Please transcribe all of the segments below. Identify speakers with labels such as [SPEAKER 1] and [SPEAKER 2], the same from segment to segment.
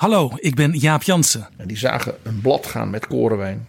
[SPEAKER 1] Hallo, ik ben Jaap Jansen
[SPEAKER 2] En die zagen een blad gaan met korenwijn.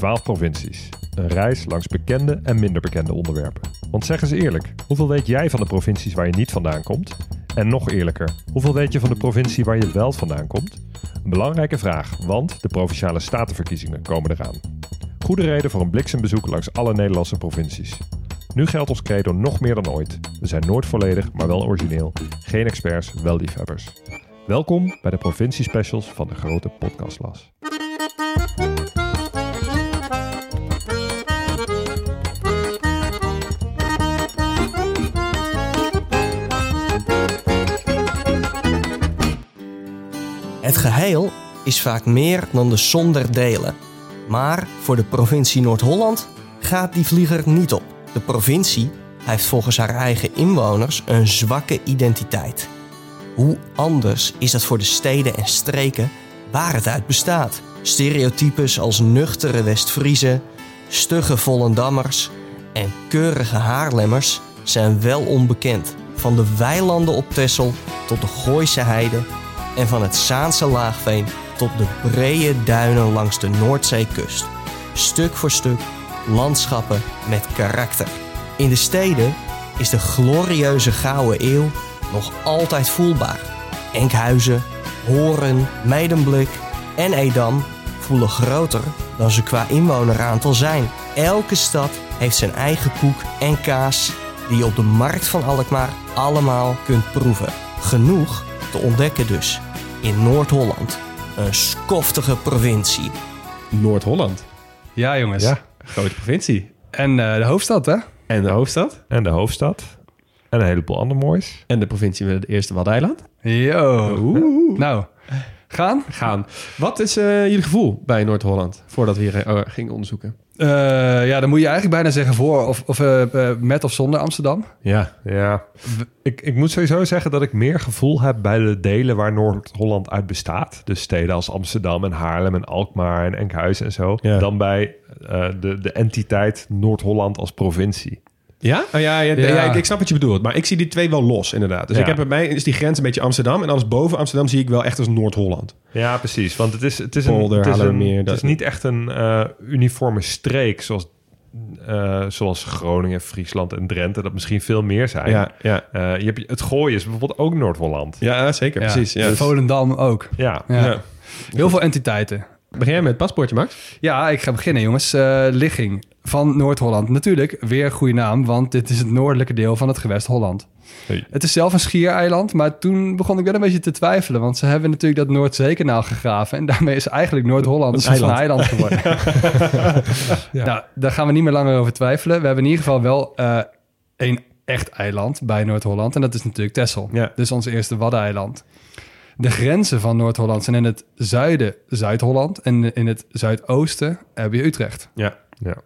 [SPEAKER 3] 12 provincies. Een reis langs bekende en minder bekende onderwerpen. Want zeg eens eerlijk, hoeveel weet jij van de provincies waar je niet vandaan komt? En nog eerlijker, hoeveel weet je van de provincie waar je wel vandaan komt? Een belangrijke vraag, want de provinciale statenverkiezingen komen eraan. Goede reden voor een bliksembezoek langs alle Nederlandse provincies. Nu geldt ons credo nog meer dan ooit. We zijn nooit volledig, maar wel origineel. Geen experts, wel liefhebbers. Welkom bij de provinciespecials van de grote podcastlas.
[SPEAKER 4] Het geheel is vaak meer dan de som der delen. Maar voor de provincie Noord-Holland gaat die vlieger niet op. De provincie heeft volgens haar eigen inwoners een zwakke identiteit. Hoe anders is dat voor de steden en streken waar het uit bestaat? Stereotypes als nuchtere West-Friezen, stugge Vollendammers en keurige Haarlemmers zijn wel onbekend. Van de weilanden op Texel tot de Gooise heide en van het Zaanse laagveen tot de brede duinen langs de Noordzeekust. Stuk voor stuk landschappen met karakter. In de steden is de glorieuze Gouden Eeuw nog altijd voelbaar. Enkhuizen, Horen, Medemblik en Edam voelen groter dan ze qua inwoneraantal zijn. Elke stad heeft zijn eigen koek en kaas die je op de markt van Alkmaar allemaal kunt proeven. Genoeg te ontdekken dus in Noord-Holland. Een skoftige provincie.
[SPEAKER 5] Noord-Holland. Ja, jongens.
[SPEAKER 3] Ja.
[SPEAKER 5] Grote provincie. En eh, de hoofdstad, hè? En de hoofdstad.
[SPEAKER 3] En de hoofdstad. En een heleboel ander moois.
[SPEAKER 5] En de provincie met het eerste Waddeneiland. Yo. Nou, gaan? Gaan. Wat is eh, jullie gevoel bij Noord-Holland? Voordat we hier eh, gingen onderzoeken. Ja, dan moet je eigenlijk bijna zeggen voor of, of eh, eh, met of zonder Amsterdam.
[SPEAKER 3] Ja, ja. Ik, ik moet sowieso zeggen dat ik meer gevoel heb bij de delen waar Noord-Holland uit bestaat. Dus steden als Amsterdam en Haarlem en Alkmaar en Enkhuizen en zo.
[SPEAKER 5] Ja.
[SPEAKER 3] Dan bij eh, de, de entiteit Noord-Holland als provincie.
[SPEAKER 5] Ja? Oh, ja, ja,
[SPEAKER 3] Ja.
[SPEAKER 5] ja, ik, ik snap wat je bedoelt. Maar ik zie die twee wel los, inderdaad. Dus
[SPEAKER 3] Ja.
[SPEAKER 5] ik heb bij mij is die grens een beetje Amsterdam. En alles boven Amsterdam zie ik wel echt als Noord-Holland.
[SPEAKER 3] Ja, precies. Want het is, het is, een, het is, een, het is niet echt een eh, uniforme streek zoals, eh, zoals Groningen, Friesland en Drenthe. Dat misschien veel meer zijn.
[SPEAKER 5] Ja, ja.
[SPEAKER 3] Eh, je hebt, het gooien is bijvoorbeeld ook Noord-Holland.
[SPEAKER 5] Ja, zeker. Precies. Ja.
[SPEAKER 6] Volendam ook.
[SPEAKER 3] Ja.
[SPEAKER 6] Ja.
[SPEAKER 5] Ja.
[SPEAKER 6] Heel veel entiteiten.
[SPEAKER 5] Begin jij met het paspoortje, Max?
[SPEAKER 6] Ja, ik ga beginnen, jongens. Eh, ligging van Noord-Holland. Natuurlijk, weer een goede naam, want dit is het noordelijke deel van het gewest Holland.
[SPEAKER 3] Hey.
[SPEAKER 6] Het is zelf een schiereiland, maar toen begon ik wel een beetje te twijfelen. Want ze hebben natuurlijk dat Noordzeekanaal gegraven. En daarmee is eigenlijk Noord-Holland een eiland geworden. Nou, daar gaan we niet meer langer over twijfelen. We hebben in ieder geval wel eh één echt eiland bij Noord-Holland. En dat is natuurlijk Texel.
[SPEAKER 5] Ja.
[SPEAKER 6] Dus ons eerste Waddeneiland. De grenzen van Noord-Holland zijn in het zuiden Zuid-Holland. En in het zuidoosten heb je Utrecht.
[SPEAKER 5] Ja.
[SPEAKER 3] Ja.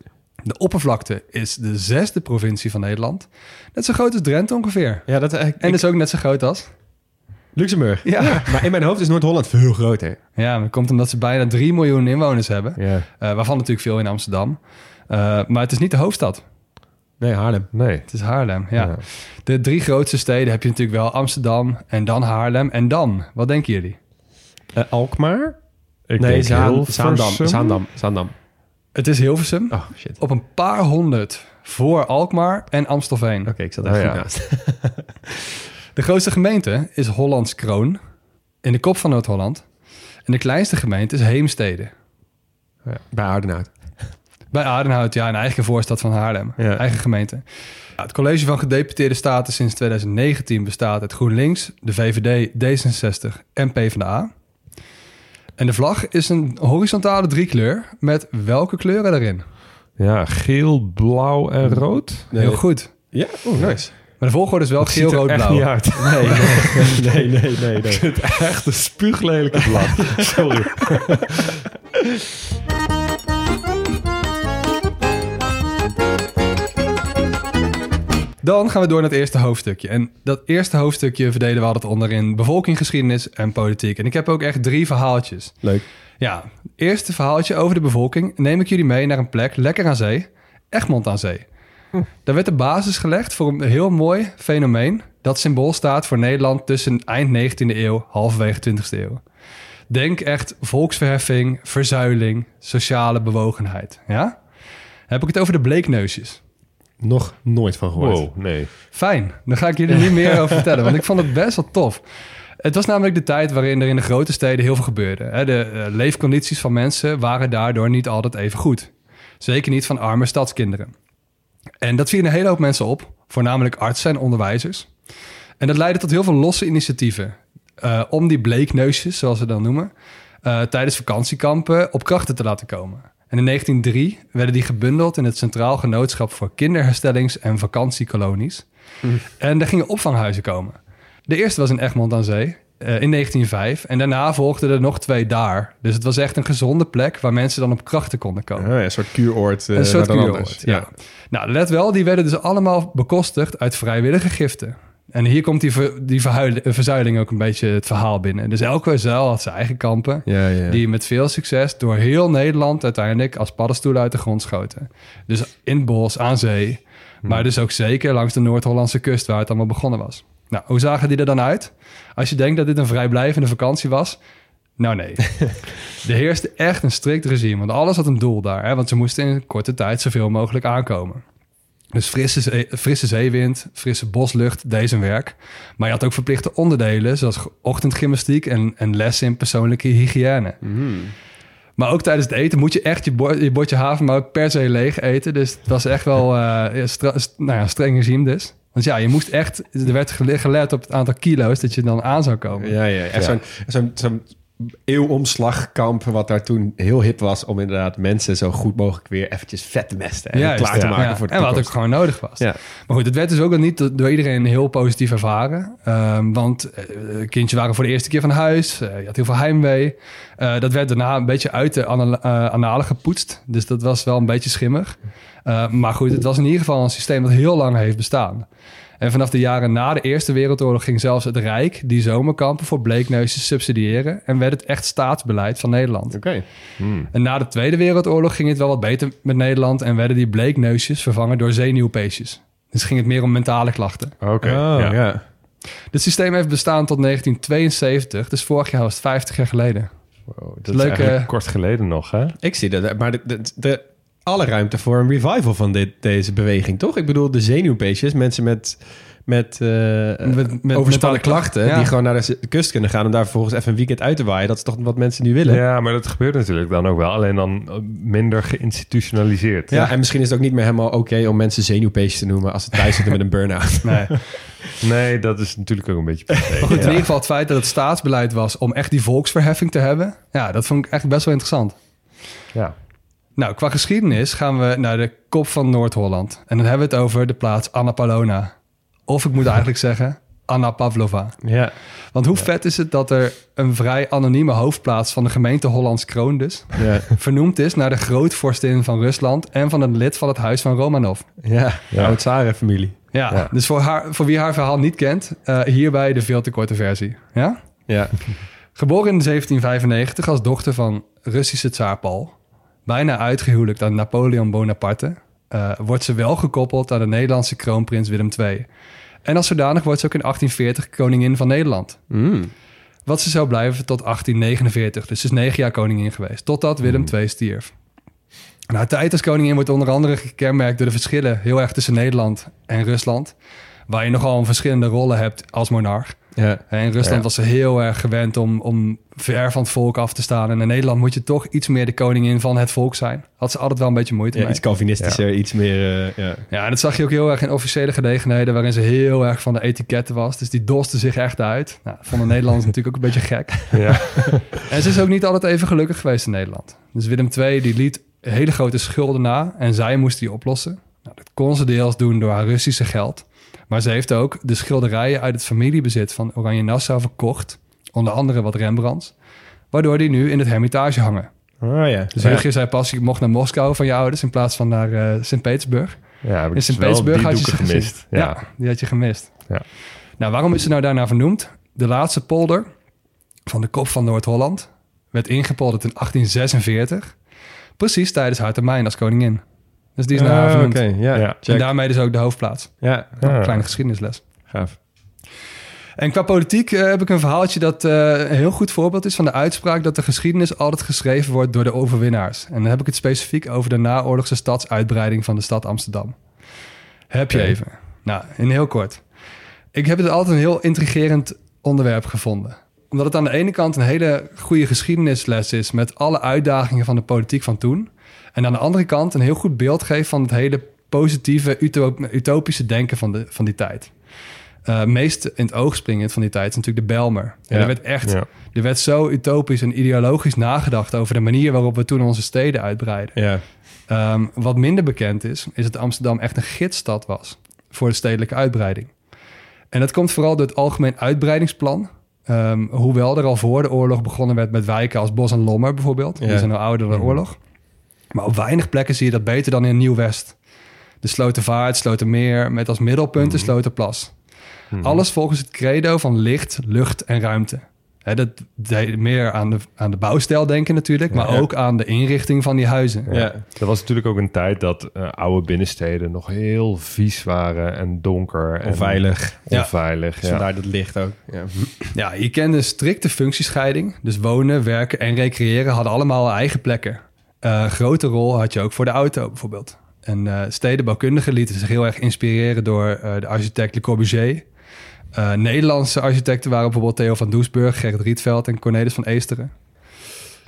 [SPEAKER 6] De oppervlakte is de zesde provincie van Nederland. Net zo groot als Drenthe ongeveer.
[SPEAKER 5] Ja, dat ik,
[SPEAKER 6] En is ook net zo groot als...
[SPEAKER 5] Luxemburg.
[SPEAKER 6] Ja.
[SPEAKER 5] Maar in mijn hoofd is Noord-Holland veel groter.
[SPEAKER 6] Ja, dat komt omdat ze bijna 3 miljoen inwoners hebben.
[SPEAKER 3] Ja.
[SPEAKER 6] Eh, waarvan natuurlijk veel in Amsterdam. Eh, maar het is niet de hoofdstad.
[SPEAKER 5] Nee, Haarlem.
[SPEAKER 3] Nee.
[SPEAKER 6] Het is Haarlem, ja.
[SPEAKER 3] Ja.
[SPEAKER 6] De drie grootste steden heb je natuurlijk wel Amsterdam en dan Haarlem en dan. Wat denken jullie?
[SPEAKER 5] Eh, Alkmaar?
[SPEAKER 3] Ik
[SPEAKER 5] nee,
[SPEAKER 3] denk
[SPEAKER 5] Zaan. Zaandam. Zaandam. Zaandam.
[SPEAKER 6] Het is Hilversum.
[SPEAKER 5] Oh, shit. Oké,
[SPEAKER 6] Op een paar honderd voor Alkmaar en Amstelveen.
[SPEAKER 5] ik zat daar
[SPEAKER 3] Oh,
[SPEAKER 5] goed
[SPEAKER 3] ja.
[SPEAKER 5] naast.
[SPEAKER 6] De grootste gemeente is Hollands Kroon in de kop van Noord-Holland. En de kleinste gemeente is Heemstede.
[SPEAKER 5] Ja, bij Aardenhout.
[SPEAKER 6] Bij Aardenhout, ja, een eigen voorstad van Haarlem. Eigen gemeente. Ja, het college van gedeputeerde staten sinds 2019 bestaat uit GroenLinks, de VVD, D66 en PvdA. En de vlag is een horizontale driekleur met welke kleuren erin?
[SPEAKER 3] Ja, geel, blauw en rood.
[SPEAKER 6] Heel goed.
[SPEAKER 5] Ja, oh, nice.
[SPEAKER 6] Maar de volgorde is wel geel, rood, blauw.
[SPEAKER 3] niet uit.
[SPEAKER 5] Nee, nee, nee, nee, nee. nee.
[SPEAKER 3] Het echt een spuuglelijke vlag. Sorry.
[SPEAKER 6] Dan gaan we door naar het eerste hoofdstukje. En dat eerste hoofdstukje verdelen we altijd onder in bevolking, geschiedenis en politiek. En ik heb ook echt drie verhaaltjes.
[SPEAKER 5] Leuk.
[SPEAKER 6] Ja, eerste verhaaltje over de bevolking neem ik jullie mee naar een plek lekker aan zee, Egmond aan zee. Daar werd de basis gelegd voor een heel mooi fenomeen dat symbool staat voor Nederland tussen eind 19e eeuw, halverwege 20e eeuw. Denk echt volksverheffing, verzuiling, sociale bewogenheid. Ja? Heb ik het over de bleekneusjes.
[SPEAKER 5] Nog nooit van gehoord.
[SPEAKER 3] Wow, nee.
[SPEAKER 6] Fijn, dan ga ik jullie niet meer over vertellen, want ik vond het best wel tof. Het was namelijk de tijd waarin er in de grote steden heel veel gebeurde. hè. De eh, leefcondities van mensen waren daardoor niet altijd even goed. Zeker niet van arme stadskinderen. En dat vielen een hele hoop mensen op, voornamelijk artsen en onderwijzers. En dat leidde tot heel veel losse initiatieven eh, om die bleekneusjes, zoals ze dan noemen, eh, tijdens vakantiekampen op krachten te laten komen. En in 1903 werden die gebundeld in het Centraal Genootschap voor Kinderherstellings- en Vakantiekolonies. En er gingen opvanghuizen komen. De eerste was in Egmond aan Zee eh, in 1905 en daarna volgden er nog twee daar. Dus het was echt een gezonde plek waar mensen dan op krachten konden komen.
[SPEAKER 5] Ja, een soort kuuroord. eh,
[SPEAKER 6] Een soort kuuroord,
[SPEAKER 5] anders.
[SPEAKER 6] ja. Nou, let wel, die werden dus allemaal bekostigd uit vrijwillige giften. En hier komt die, ver- die verhuil- eh, verzuiling ook een beetje het verhaal binnen. Dus elke zuil had zijn eigen kampen.
[SPEAKER 5] Ja, ja.
[SPEAKER 6] Die met veel succes door heel Nederland uiteindelijk als paddenstoelen uit de grond schoten. Dus in het bos, aan zee. Maar dus ook zeker langs de Noord-Hollandse kust waar het allemaal begonnen was. Nou, hoe zagen die er dan uit? Als je denkt dat dit een vrijblijvende vakantie was. Nou nee. er heerste echt een strikt regime. Want alles had een doel daar. Hè? Want ze moesten in korte tijd zoveel mogelijk aankomen. Dus frisse, zee- frisse zeewind, frisse boslucht, zijn werk. Maar je had ook verplichte onderdelen... zoals ochtendgymnastiek en, en lessen in persoonlijke hygiëne. Maar ook tijdens het eten moet je echt je, bord, je bordje havermout per se leeg eten. Dus het was echt wel ja, stra- st- nou ja, streng regime dus. Want ja, je moest echt... Er werd gele- gelet op het aantal kilo's dat je dan aan zou komen.
[SPEAKER 5] Ja, ja. Echt zo'n zo'n eeuwomslagkamp wat daar toen heel hip was... om inderdaad mensen zo goed mogelijk weer eventjes vet te mesten. En
[SPEAKER 6] Juist,
[SPEAKER 5] klaar te
[SPEAKER 6] ja.
[SPEAKER 5] maken
[SPEAKER 6] Ja.
[SPEAKER 5] voor de
[SPEAKER 6] En wat ook gewoon nodig was.
[SPEAKER 5] Ja.
[SPEAKER 6] Maar goed, het werd dus ook nog niet do- door iedereen heel positief ervaren. Ehm, want eh, kindjes waren voor de eerste keer van huis. eh, je had heel veel heimwee. Eh, dat werd daarna een beetje uit de ana- eh, analen gepoetst. Dus dat was wel een beetje schimmig. Maar goed, het was in ieder geval een systeem dat heel lang heeft bestaan. En vanaf de jaren na de Eerste Wereldoorlog ging zelfs het Rijk die zomerkampen voor bleekneusjes subsidiëren. En werd het echt staatsbeleid van Nederland.
[SPEAKER 5] Oké.
[SPEAKER 6] En na de Tweede Wereldoorlog ging het wel wat beter met Nederland en werden die bleekneusjes vervangen door zenuwpeesjes. Dus ging het meer om mentale klachten.
[SPEAKER 3] Oké,
[SPEAKER 5] Oh,
[SPEAKER 3] ja.
[SPEAKER 5] ja.
[SPEAKER 6] Dit systeem heeft bestaan tot 1972, dus vorig jaar was het 50 jaar geleden.
[SPEAKER 3] Wow, dat
[SPEAKER 6] Leuk,
[SPEAKER 3] is eigenlijk kort geleden nog, hè?
[SPEAKER 5] Ik zie dat. Maar de, de, de- alle ruimte voor een revival van dit, deze beweging, toch? Ik bedoel, de zenuwbeestjes, mensen met, met, eh
[SPEAKER 6] Met- met
[SPEAKER 5] overspannen klachten...
[SPEAKER 6] ja.
[SPEAKER 5] die gewoon naar de kust kunnen gaan... en daar vervolgens even een weekend uit te waaien. Dat is toch wat mensen nu willen?
[SPEAKER 3] Ja, maar dat gebeurt natuurlijk dan ook wel. Alleen dan eh, minder geïnstitutionaliseerd.
[SPEAKER 5] Ja, en misschien is het ook niet meer helemaal oké... om mensen zenuwbeestjes te noemen... als ze thuis zitten met een burn-out.
[SPEAKER 6] Nee.
[SPEAKER 3] Nee, dat is natuurlijk ook een beetje...
[SPEAKER 6] Maar goed, in ieder geval het feit dat het staatsbeleid was om echt die volksverheffing te hebben. Ja, dat vond ik echt best wel interessant.
[SPEAKER 3] Ja.
[SPEAKER 6] Nou, qua geschiedenis gaan we naar de kop van Noord-Holland. En dan hebben we het over de plaats Annapolona. Of ik moet eigenlijk zeggen, Anna Pavlova.
[SPEAKER 5] Ja.
[SPEAKER 6] Want hoe vet is het dat er een vrij anonieme hoofdplaats van de gemeente Hollands Kroon dus...
[SPEAKER 5] Ja.
[SPEAKER 6] vernoemd is naar de grootvorstin van Rusland... en van een lid van het huis van Romanov.
[SPEAKER 5] Ja, familie
[SPEAKER 6] Ja,
[SPEAKER 3] Ja.
[SPEAKER 6] dus voor, haar, voor wie haar verhaal niet kent... eh, hierbij de veel te korte versie. Ja?
[SPEAKER 5] Ja.
[SPEAKER 6] Geboren in 1795 als dochter van Russische tsaar Paul... bijna uitgehuwelijkt aan Napoleon Bonaparte... eh, wordt ze wel gekoppeld aan de Nederlandse kroonprins Willem II. En als zodanig wordt ze ook in 1840 koningin van Nederland.
[SPEAKER 5] Mm.
[SPEAKER 6] Wat ze zou blijven tot 1849. Dus ze is negen jaar koningin geweest. Totdat Willem II stierf. En haar tijd als koningin wordt onder andere gekenmerkt door de verschillen heel erg tussen Nederland en Rusland. Waar je nogal verschillende rollen hebt als monarch.
[SPEAKER 5] Ja.
[SPEAKER 6] In Rusland
[SPEAKER 5] Ja.
[SPEAKER 6] was ze heel erg gewend om, om ver van het volk af te staan. En in Nederland moet je toch iets meer de koningin van het volk zijn. Had ze altijd wel een beetje moeite
[SPEAKER 5] Ja,
[SPEAKER 6] mee.
[SPEAKER 5] iets Calvinistischer, iets meer... eh, ja.
[SPEAKER 6] Ja, en dat zag je ook heel erg in officiële gelegenheden... waarin ze heel erg van de etiketten was. Dus die doste zich echt uit. Nou, vonden Nederlanders natuurlijk ook een beetje gek.
[SPEAKER 3] Ja.
[SPEAKER 6] en ze is ook niet altijd even gelukkig geweest in Nederland. Dus Willem II die liet hele grote schulden na... en zij moest die oplossen. Nou, dat kon ze deels doen door haar Russische geld. Maar ze heeft ook de schilderijen uit het familiebezit van Oranje-Nassau verkocht. Onder andere wat Rembrandts. Waardoor die nu in het Hermitage hangen.
[SPEAKER 3] Oh ja.
[SPEAKER 6] Dus
[SPEAKER 3] ja.
[SPEAKER 6] Hugh, je zei pas, je mocht naar Moskou van je ouders... in plaats van naar eh, Sint-Petersburg.
[SPEAKER 3] Ja,
[SPEAKER 6] In
[SPEAKER 3] dus
[SPEAKER 6] Sint-Petersburg
[SPEAKER 3] die
[SPEAKER 6] had je ze gemist.
[SPEAKER 3] gemist.
[SPEAKER 6] Ja.
[SPEAKER 3] Ja.
[SPEAKER 6] die had je gemist.
[SPEAKER 3] Ja.
[SPEAKER 6] Nou, waarom is ze nou daarna vernoemd? De laatste polder van de kop van Noord-Holland werd ingepolderd in 1846. Precies tijdens haar termijn als koningin. Dus die is naar haar
[SPEAKER 5] Ah,
[SPEAKER 6] vernoemd.
[SPEAKER 5] oké, ja.
[SPEAKER 6] En daarmee dus ook de hoofdplaats.
[SPEAKER 5] Ja,
[SPEAKER 6] Nou,
[SPEAKER 3] Ah.
[SPEAKER 6] Kleine geschiedenisles.
[SPEAKER 5] gaaf.
[SPEAKER 6] En qua politiek eh, heb ik een verhaaltje dat eh, een heel goed voorbeeld is van de uitspraak dat de geschiedenis altijd geschreven wordt door de overwinnaars. En dan heb ik het specifiek over de naoorlogse stadsuitbreiding van de stad Amsterdam. Heb je even? Nou, in heel kort. Ik heb het altijd een heel intrigerend onderwerp gevonden. Omdat het aan de ene kant een hele goede geschiedenisles is met alle uitdagingen van de politiek van toen. En aan de andere kant een heel goed beeld geeft van het hele positieve, utop- utopische denken van, de, van die tijd. Eh meest in het oog springend van die tijd is natuurlijk de Belmer.
[SPEAKER 5] Ja.
[SPEAKER 6] er werd echt,
[SPEAKER 3] Ja.
[SPEAKER 6] er werd zo utopisch en ideologisch nagedacht over de manier waarop we toen onze steden uitbreiden.
[SPEAKER 5] Ja.
[SPEAKER 6] Ehm, wat minder bekend is, is dat Amsterdam echt een gidsstad was voor de stedelijke uitbreiding. En dat komt vooral door het Algemeen Uitbreidingsplan. Ehm, hoewel er al voor de oorlog begonnen werd met wijken als Bos en Lommer bijvoorbeeld. Die zijn al ouder dan de oorlog. Maar op weinig plekken zie je dat beter dan in Nieuw-West. De Slotervaart, Slotermeer, met als middelpunt de Sloterplas. Alles volgens het credo van licht, lucht en ruimte. Hè, dat deed meer aan de, aan de bouwstijl denken natuurlijk, maar
[SPEAKER 5] Ja.
[SPEAKER 6] ook aan de inrichting van die huizen.
[SPEAKER 3] Ja.
[SPEAKER 5] Ja.
[SPEAKER 3] Er was natuurlijk ook een tijd dat eh, oude binnensteden nog heel vies waren en donker en
[SPEAKER 5] Onveilig.
[SPEAKER 3] onveilig.
[SPEAKER 5] Dus
[SPEAKER 3] Ja.
[SPEAKER 5] vandaar dat licht ook. Ja.
[SPEAKER 6] Ja, je kende strikte functiescheiding. Dus wonen, werken en recreëren hadden allemaal eigen plekken. Eh grote rol had je ook voor de auto bijvoorbeeld. En eh, stedenbouwkundigen lieten zich heel erg inspireren door eh, de architect Le Corbusier. Nederlandse architecten waren bijvoorbeeld Theo van Doesburg, Gerrit Rietveld en Cornelis van Eesteren.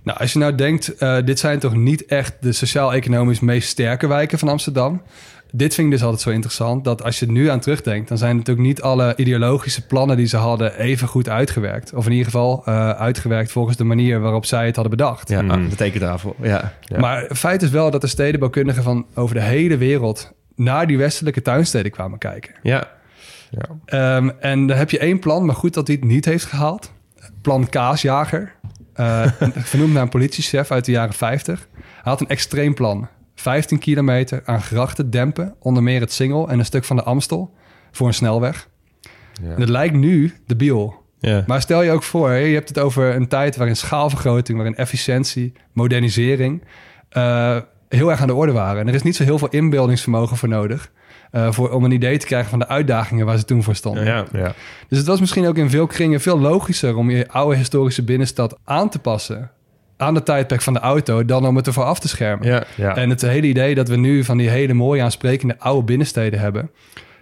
[SPEAKER 6] Nou, als je nou denkt, dit zijn toch niet echt de sociaal-economisch meest sterke wijken van Amsterdam. Dit vind ik dus altijd zo interessant, dat als je nu aan terugdenkt, dan zijn natuurlijk niet alle ideologische plannen die ze hadden even goed uitgewerkt. Of in ieder geval eh, uitgewerkt volgens de manier waarop zij het hadden bedacht.
[SPEAKER 5] Ja,
[SPEAKER 3] Mm.
[SPEAKER 5] de tekentafel. Ja.
[SPEAKER 3] Ja.
[SPEAKER 6] Maar feit is wel dat de stedenbouwkundigen van over de hele wereld naar die westelijke tuinsteden kwamen kijken.
[SPEAKER 5] Ja.
[SPEAKER 6] Ehm, en dan heb je één plan, maar goed dat hij het niet heeft gehaald. Plan Kaasjager. Eh, vernoemd naar een politiechef uit de jaren 50. Hij had een extreem plan. 15 kilometer aan grachten dempen, onder meer het Singel en een stuk van de Amstel voor een snelweg.
[SPEAKER 3] Ja.
[SPEAKER 6] En het lijkt nu debiel.
[SPEAKER 5] Ja.
[SPEAKER 6] Maar stel je ook voor, hè, je hebt het over een tijd waarin schaalvergroting, waarin efficiëntie, modernisering eh, heel erg aan de orde waren. En er is niet zo heel veel inbeeldingsvermogen voor nodig. eh, voor, om een idee te krijgen van de uitdagingen waar ze toen voor stonden.
[SPEAKER 5] Ja.
[SPEAKER 3] Ja.
[SPEAKER 6] Dus het was misschien ook in veel kringen veel logischer om je oude historische binnenstad aan te passen aan de tijdperk van de auto dan om het ervoor af te schermen.
[SPEAKER 5] Ja.
[SPEAKER 3] Ja.
[SPEAKER 6] En het hele idee dat we nu van die hele mooie aansprekende oude binnensteden hebben,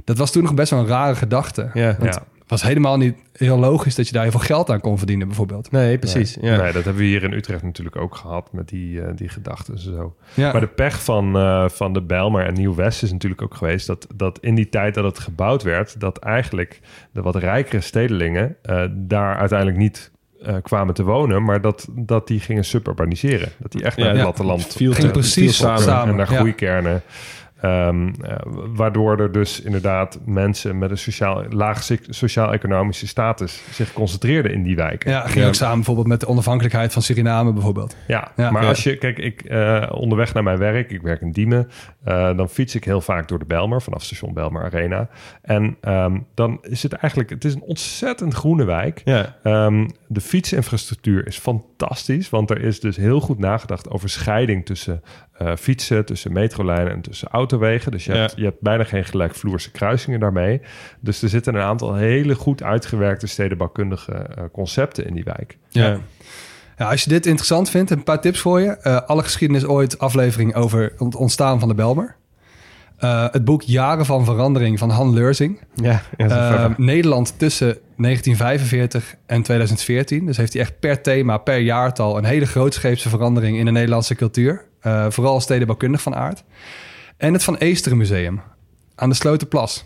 [SPEAKER 6] dat was toen nog best wel een rare gedachte.
[SPEAKER 5] Ja.
[SPEAKER 6] Want
[SPEAKER 3] Ja.
[SPEAKER 6] het was helemaal niet heel logisch dat je daar heel veel geld aan kon verdienen, bijvoorbeeld.
[SPEAKER 5] Nee, precies.
[SPEAKER 3] Nee.
[SPEAKER 5] Ja.
[SPEAKER 3] Nee, dat hebben we hier in Utrecht natuurlijk ook gehad met die, eh, die gedachten en zo.
[SPEAKER 6] Ja.
[SPEAKER 3] Maar de pech van, eh, van de Bijlmer en Nieuw-West is natuurlijk ook geweest... Dat, dat in die tijd dat het gebouwd werd... dat eigenlijk de wat rijkere stedelingen eh, daar uiteindelijk niet eh, kwamen te wonen... maar dat, dat die gingen suburbaniseren. Dat die echt naar
[SPEAKER 5] Ja,
[SPEAKER 3] het
[SPEAKER 5] ja.
[SPEAKER 3] platteland
[SPEAKER 5] Viel
[SPEAKER 6] precies
[SPEAKER 5] viel
[SPEAKER 6] samen.
[SPEAKER 3] en naar
[SPEAKER 6] ja.
[SPEAKER 3] Ehm, eh, waardoor er dus inderdaad mensen met een sociaal, laag sociaal-economische status zich concentreerden in die wijken.
[SPEAKER 6] Ja, ging ook samen bijvoorbeeld met de onafhankelijkheid van Suriname bijvoorbeeld.
[SPEAKER 3] Ja,
[SPEAKER 6] Ja.
[SPEAKER 3] maar
[SPEAKER 6] Ja.
[SPEAKER 3] als je, kijk, ik eh, onderweg naar mijn werk, ik werk in Diemen, eh, dan fiets ik heel vaak door de Belmer, vanaf station Belmer Arena. En ehm, dan is het eigenlijk, het is een ontzettend groene wijk.
[SPEAKER 5] Ja.
[SPEAKER 3] Ehm, de fietsinfrastructuur is fantastisch, want er is dus heel goed nagedacht over scheiding tussen eh, fietsen, tussen metrolijnen en tussen autowegen. Dus je,
[SPEAKER 5] Ja.
[SPEAKER 3] hebt, je hebt bijna geen gelijkvloerse kruisingen daarmee. Dus er zitten een aantal hele goed uitgewerkte stedenbouwkundige eh, concepten in die wijk.
[SPEAKER 6] Ja. Ja, als je dit interessant vindt, een paar tips voor je. Eh, alle geschiedenis ooit aflevering over het ontstaan van de Belmer. Uh, het boek Jaren van Verandering van Han Leurzing.
[SPEAKER 5] Ja,
[SPEAKER 6] uh, Nederland tussen 1945 en 2014. Dus heeft hij echt per thema, per jaartal... een hele grootscheepse verandering in de Nederlandse cultuur. Uh, vooral stedenbouwkundig van aard. En het Van Eesteren Museum aan de Slotenplas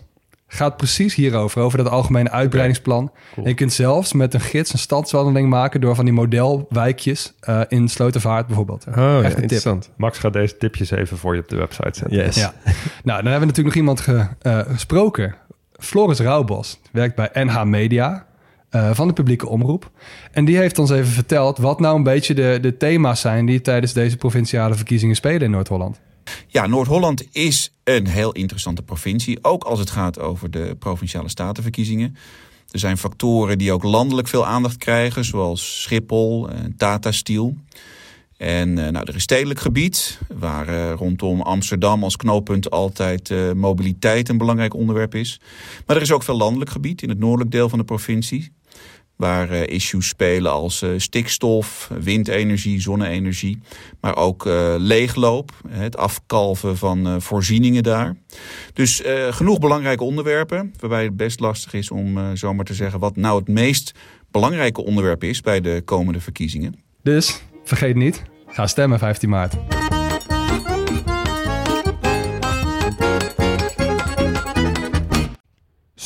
[SPEAKER 6] gaat precies hierover, over dat algemene uitbreidingsplan. je kunt zelfs met een gids een stadswandeling maken door van die modelwijkjes uh, in Slotervaart bijvoorbeeld.
[SPEAKER 5] Oh, Echt interessant. Max gaat deze tipjes even voor je op de website zetten.
[SPEAKER 6] Yes. Ja. nou, dan hebben we natuurlijk nog iemand ge, uh, gesproken. Floris Rauwbos werkt bij NH Media. Uh, van de publieke omroep. En die heeft ons even verteld wat nou een beetje de, de thema's zijn die tijdens deze provinciale verkiezingen spelen in Noord-Holland.
[SPEAKER 7] Ja, Noord-Holland is een heel interessante provincie, ook als het gaat over de provinciale statenverkiezingen. Er zijn factoren die ook landelijk veel aandacht krijgen, zoals Schiphol en Tata Steel. En uh, nou, er is stedelijk gebied, waar uh, rondom Amsterdam als knooppunt altijd mobiliteit een belangrijk onderwerp is. Maar er is ook veel landelijk gebied in het noordelijk deel van de provincie. Waar uh, issues spelen als uh, stikstof, windenergie, zonne-energie. Maar ook uh, leegloop, het afkalven van voorzieningen daar. Dus genoeg belangrijke onderwerpen. Waarbij het best lastig is om zomaar te zeggen wat nou het meest belangrijke onderwerp is bij de komende verkiezingen.
[SPEAKER 6] Dus vergeet niet, ga stemmen 15 maart.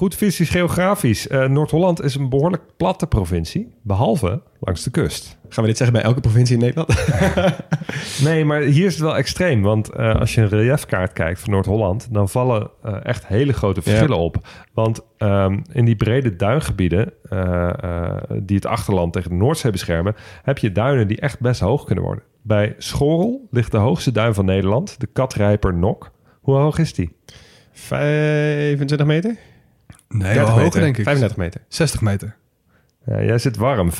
[SPEAKER 3] Goed fysisch geografisch. Uh, Noord-Holland is een behoorlijk platte provincie, behalve langs de kust.
[SPEAKER 5] Gaan we dit zeggen bij elke provincie in Nederland?
[SPEAKER 3] nee, maar hier is het wel extreem. Want uh, als je een reliefkaart kijkt van Noord-Holland, dan vallen uh, echt hele grote verschillen ja. op. Want um, in die brede duingebieden, die het achterland tegen de Noordzee beschermen, heb je duinen die echt best hoog kunnen worden. Bij Schorrel ligt de hoogste duin van Nederland, de Katrijper Nok. Hoe hoog is die?
[SPEAKER 5] 25 meter?
[SPEAKER 6] Nee, wel hoger denk ik.
[SPEAKER 5] 35 meter.
[SPEAKER 6] 60 meter.
[SPEAKER 3] Ja, jij zit warm. 55,4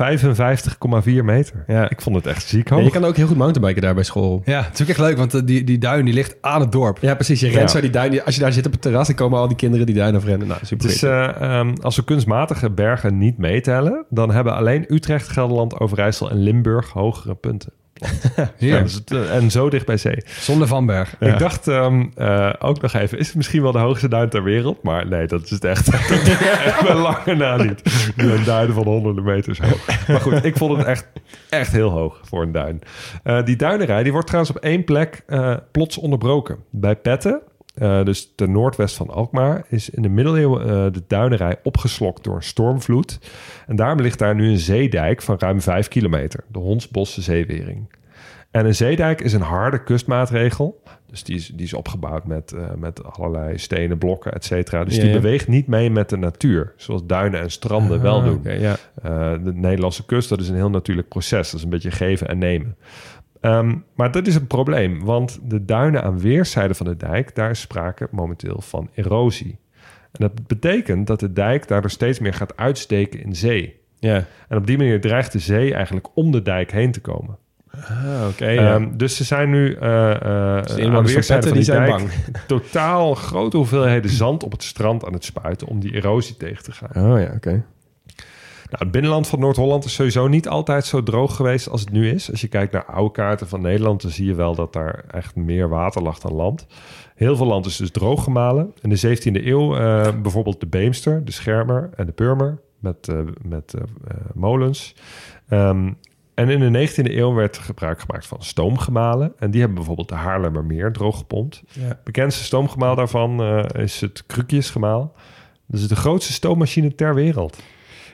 [SPEAKER 3] meter. Ja. Ik vond het echt ziek hoog. Ja,
[SPEAKER 5] je kan ook heel goed mountainbiken daar bij school.
[SPEAKER 6] Ja, het is ook echt leuk, want die, die duin die ligt aan het dorp.
[SPEAKER 5] Ja, precies. Je rent ja. zo die duin. Als je daar zit op het terras, dan komen al die kinderen die duin afrennen. Nou, super.
[SPEAKER 3] Dus uh, um, als we kunstmatige bergen niet meetellen, dan hebben alleen Utrecht, Gelderland, Overijssel en Limburg hogere punten. ja, dus het, uh, en zo dicht bij zee.
[SPEAKER 6] Zonder Vanberg.
[SPEAKER 3] Ja. Ik dacht um, uh, ook nog even, is het misschien wel de hoogste duin ter wereld? Maar nee, dat is het echt. echt wel lange na niet. Een duin van honderden meters hoog. Maar goed, ik vond het echt, echt heel hoog voor een duin. Uh, die duinerij die wordt trouwens op één plek plots onderbroken. Bij Petten, uh, dus ten noordwest van Alkmaar, is in de middeleeuwen uh, de duinerij opgeslokt door een stormvloed. En daarom ligt daar nu een zeedijk van ruim 5 kilometer, de Hondsbosse Zeewering. En een zeedijk is een harde kustmaatregel. Dus die is, die is opgebouwd met, uh, met allerlei stenen, blokken, et cetera. Dus die beweegt niet mee met de natuur. Zoals duinen en stranden ah, wel doen. Okay, ja. uh, de Nederlandse kust, dat is een heel natuurlijk proces. Dat is een beetje geven en nemen. Um, maar dat is een probleem. Want de duinen aan weerszijden van de dijk... daar is sprake momenteel van erosie. En dat betekent dat de dijk daardoor steeds meer gaat uitsteken in zee. Ja. En op die manier dreigt de zee eigenlijk om de dijk heen te komen.
[SPEAKER 5] Ah, oké. ja.
[SPEAKER 3] um, dus ze zijn nu uh, uh, dus aan weerszijden van die zijn dijk bang. totaal grote hoeveelheden zand op het strand aan het spuiten om die erosie tegen te gaan.
[SPEAKER 5] Oh ja, oké. Okay.
[SPEAKER 3] Nou, het binnenland van Noord-Holland is sowieso niet altijd zo droog geweest als het nu is. Als je kijkt naar oude kaarten van Nederland, dan zie je wel dat daar echt meer water lag dan land. Heel veel land is dus droog gemalen. In de 17e eeuw uh, bijvoorbeeld de Beemster, de Schermer en de Purmer met, uh, met uh, molens. Um, en in de 19e eeuw werd gebruik gemaakt van stoomgemalen. En die hebben bijvoorbeeld de Haarlemmermeer drooggepompt. Ja. Bekendste stoomgemaal daarvan is het Krukjesgemaal. Dat is de grootste stoommachine ter wereld.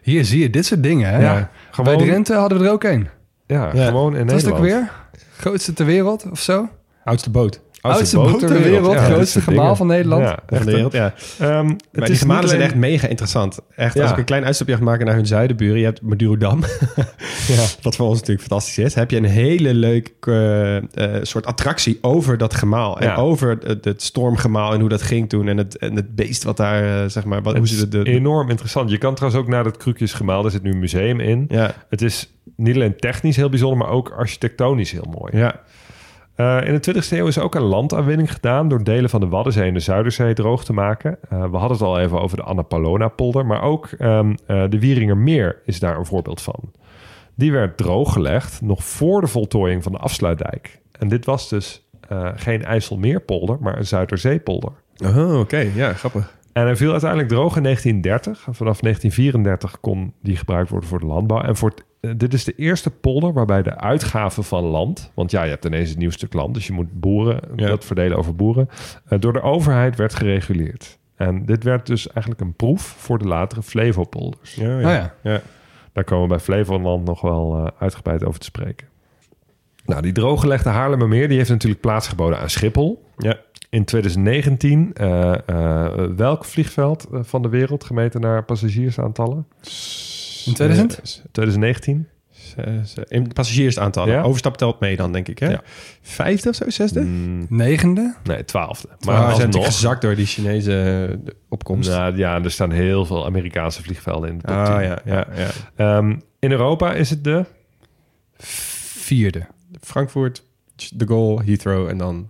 [SPEAKER 6] Hier zie je dit soort dingen. Hè? Ja, gewoon... Bij Drenthe hadden we er ook een.
[SPEAKER 3] Ja, ja. gewoon in Nederland.
[SPEAKER 6] Was het ook weer? Grootste ter wereld of zo?
[SPEAKER 5] Oudste boot.
[SPEAKER 6] Oudste, boot ter wereld. Ja, grootste gemaal van Nederland. Ja,
[SPEAKER 5] de wereld, ja. Um, maar die gemalen zijn echt mega interessant. Echt, als ik een klein uitstapje ga maken naar hun zuidenburen. Je hebt Madurodam, ja. wat voor ons natuurlijk fantastisch is. Heb je een hele leuke uh, uh, soort attractie over dat gemaal. En over het, het, stormgemaal en hoe dat ging toen. En het, en het beest wat daar, uh, zeg maar... Wat, hoe
[SPEAKER 3] ze de, de, enorm interessant. Je kan trouwens ook naar dat Krukjesgemaal. Daar zit nu een museum in. Ja. Het is niet alleen technisch heel bijzonder, maar ook architectonisch heel mooi.
[SPEAKER 5] Ja.
[SPEAKER 3] Uh, in de 20e eeuw is ook een landaanwinning gedaan door delen van de Waddenzee en de Zuiderzee droog te maken. Uh, we hadden het al even over de Annapolona-polder, maar ook um, uh, de Wieringermeer is daar een voorbeeld van. Die werd drooggelegd nog voor de voltooiing van de afsluitdijk. En dit was dus geen IJsselmeerpolder, maar een Zuiderzeepolder.
[SPEAKER 5] Oh, oké. Ja, grappig.
[SPEAKER 3] En hij viel uiteindelijk droog in 1930. Vanaf 1934 kon die gebruikt worden voor de landbouw. En voor eh, dit is de eerste polder waarbij de uitgaven van land... want ja, je hebt ineens een nieuw stuk land... dus je moet boeren, dat verdelen over boeren... Uh, door de overheid werd gereguleerd. En dit werd dus eigenlijk een proef voor de latere Flevopolders.
[SPEAKER 5] Ja, ja. Oh ja. ja.
[SPEAKER 3] Daar komen we bij Flevoland nog wel uh, uitgebreid over te spreken. Nou, die drooggelegde Haarlemmermeer... die heeft natuurlijk plaats geboden aan Schiphol.
[SPEAKER 5] Ja
[SPEAKER 3] in 2019 uh, uh, welk vliegveld uh, van de wereld gemeten naar passagiersaantallen?
[SPEAKER 6] In 2000?
[SPEAKER 3] 2019?
[SPEAKER 5] In passagiersaantallen. Ja? Overstap telt mee dan, denk ik. Hè? Ja. Vijfde of zo? Zesde?
[SPEAKER 6] Mm. Negende?
[SPEAKER 3] Nee, twaalfde.
[SPEAKER 5] Maar we zijn nog gezakt door die Chinese opkomst.
[SPEAKER 3] Nou, ja, er staan heel veel Amerikaanse vliegvelden in de top
[SPEAKER 5] ah, ja, ja, ja.
[SPEAKER 3] Um, in Europa is het de...
[SPEAKER 6] Vierde.
[SPEAKER 5] Frankfurt, de Gaulle, Heathrow en dan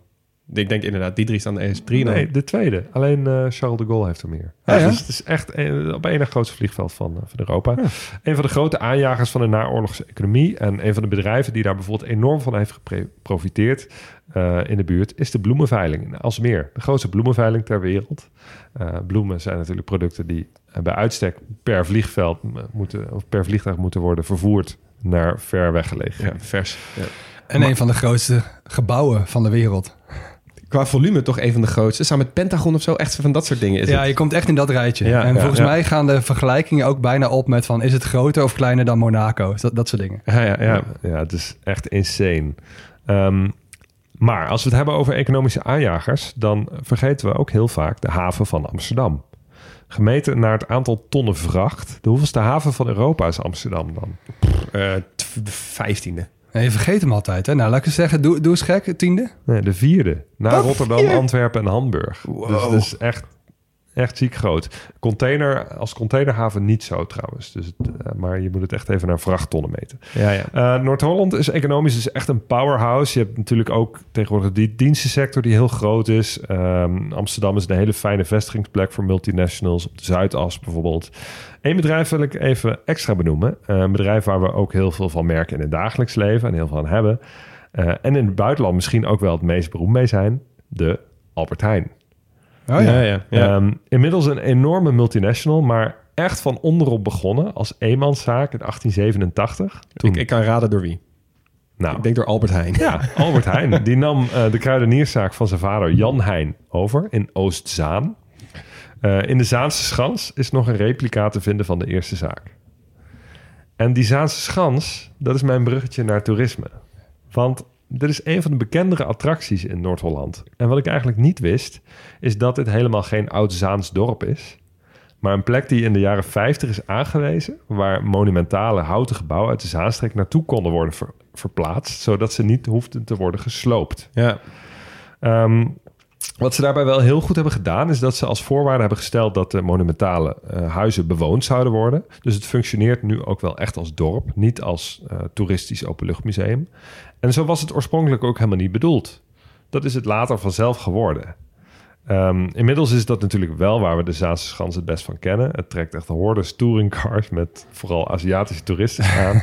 [SPEAKER 5] ik denk inderdaad, die drie staan de ES3.
[SPEAKER 3] Nee, de tweede. Alleen uh, Charles de Gaulle heeft er meer. Ja, ja? Dus het is echt een, op één grootste vliegveld van, uh, van Europa. Ja. Een van de grote aanjagers van de naoorlogse economie. En een van de bedrijven die daar bijvoorbeeld enorm van heeft geprofiteerd uh, in de buurt, is de bloemenveiling in Alsmeer. De grootste bloemenveiling ter wereld. bloemen zijn natuurlijk producten die bij uitstek per vliegveld moeten, of per vliegtuig moeten worden vervoerd naar ver weggelegen.
[SPEAKER 5] Ja, vers. Ja.
[SPEAKER 6] En een van de grootste gebouwen van de wereld
[SPEAKER 5] qua volume toch een van de grootste. Samen met Pentagon of zo, echt van dat soort dingen. Is
[SPEAKER 6] ja, je komt echt in dat rijtje. Ja, en volgens mij gaan de vergelijkingen ook bijna op met van... is het groter of kleiner dan Monaco? Dat, dat soort dingen.
[SPEAKER 3] Ja, ja, ja. ja het is echt insane. Um, maar als we het hebben over economische aanjagers... dan vergeten we ook heel vaak de haven van Amsterdam. Gemeten naar het aantal tonnen vracht. De hoeveelste haven van Europa is Amsterdam dan?
[SPEAKER 5] Uh, de vijftiende.
[SPEAKER 6] Nee, je vergeet hem altijd. Hè? Nou, laat ik eens zeggen, doe, doe eens gek, tiende.
[SPEAKER 3] Nee, de vierde. Na Rotterdam, Antwerpen en Hamburg. Wow. Dus dat is echt Echt ziek groot. Container, als containerhaven niet zo trouwens. Dus het, uh, maar je moet het echt even naar vrachttonnen meten.
[SPEAKER 5] Ja, ja.
[SPEAKER 3] Uh, Noord-Holland is economisch dus echt een powerhouse. Je hebt natuurlijk ook tegenwoordig die dienstensector die heel groot is. Um, Amsterdam is een hele fijne vestigingsplek voor multinationals. Op de Zuidas bijvoorbeeld. Eén bedrijf wil ik even extra benoemen. Uh, een bedrijf waar we ook heel veel van merken in het dagelijks leven en heel veel aan hebben. en in het buitenland misschien ook wel het meest beroemd mee zijn. De Albert Heijn.
[SPEAKER 5] Oh ja. ja, ja,
[SPEAKER 3] um, inmiddels een enorme multinational, maar echt van onderop begonnen als eenmanszaak in 1887.
[SPEAKER 5] Toen... Ik, ik kan raden door wie. Nou, ik denk door Albert Heijn.
[SPEAKER 3] Ja, Albert Heijn. Die nam uh, de kruidenierszaak van zijn vader Jan Heijn over in Oostzaan. Uh, in de Zaanse Schans is nog een replica te vinden van de eerste zaak. En die Zaanse Schans, dat is mijn bruggetje naar toerisme. Want dit is een van de bekendere attracties in Noord-Holland. En wat ik eigenlijk niet wist, is dat dit helemaal geen oud-Zaans dorp is. Maar een plek die in de jaren 50 is aangewezen, waar monumentale houten gebouwen uit de Zaanstreek naartoe konden worden verplaatst, zodat ze niet hoefden te worden gesloopt.
[SPEAKER 5] Ja.
[SPEAKER 3] Ehm, wat ze daarbij wel heel goed hebben gedaan, is dat ze als voorwaarde hebben gesteld dat de monumentale uh, huizen bewoond zouden worden. Dus het functioneert nu ook wel echt als dorp, niet als uh, toeristisch openluchtmuseum. En zo was het oorspronkelijk ook helemaal niet bedoeld. Dat is het later vanzelf geworden. Um, inmiddels is dat natuurlijk wel waar we de Zaanse Schans het best van kennen. Het trekt echt hordes touringcars met vooral Aziatische toeristen aan.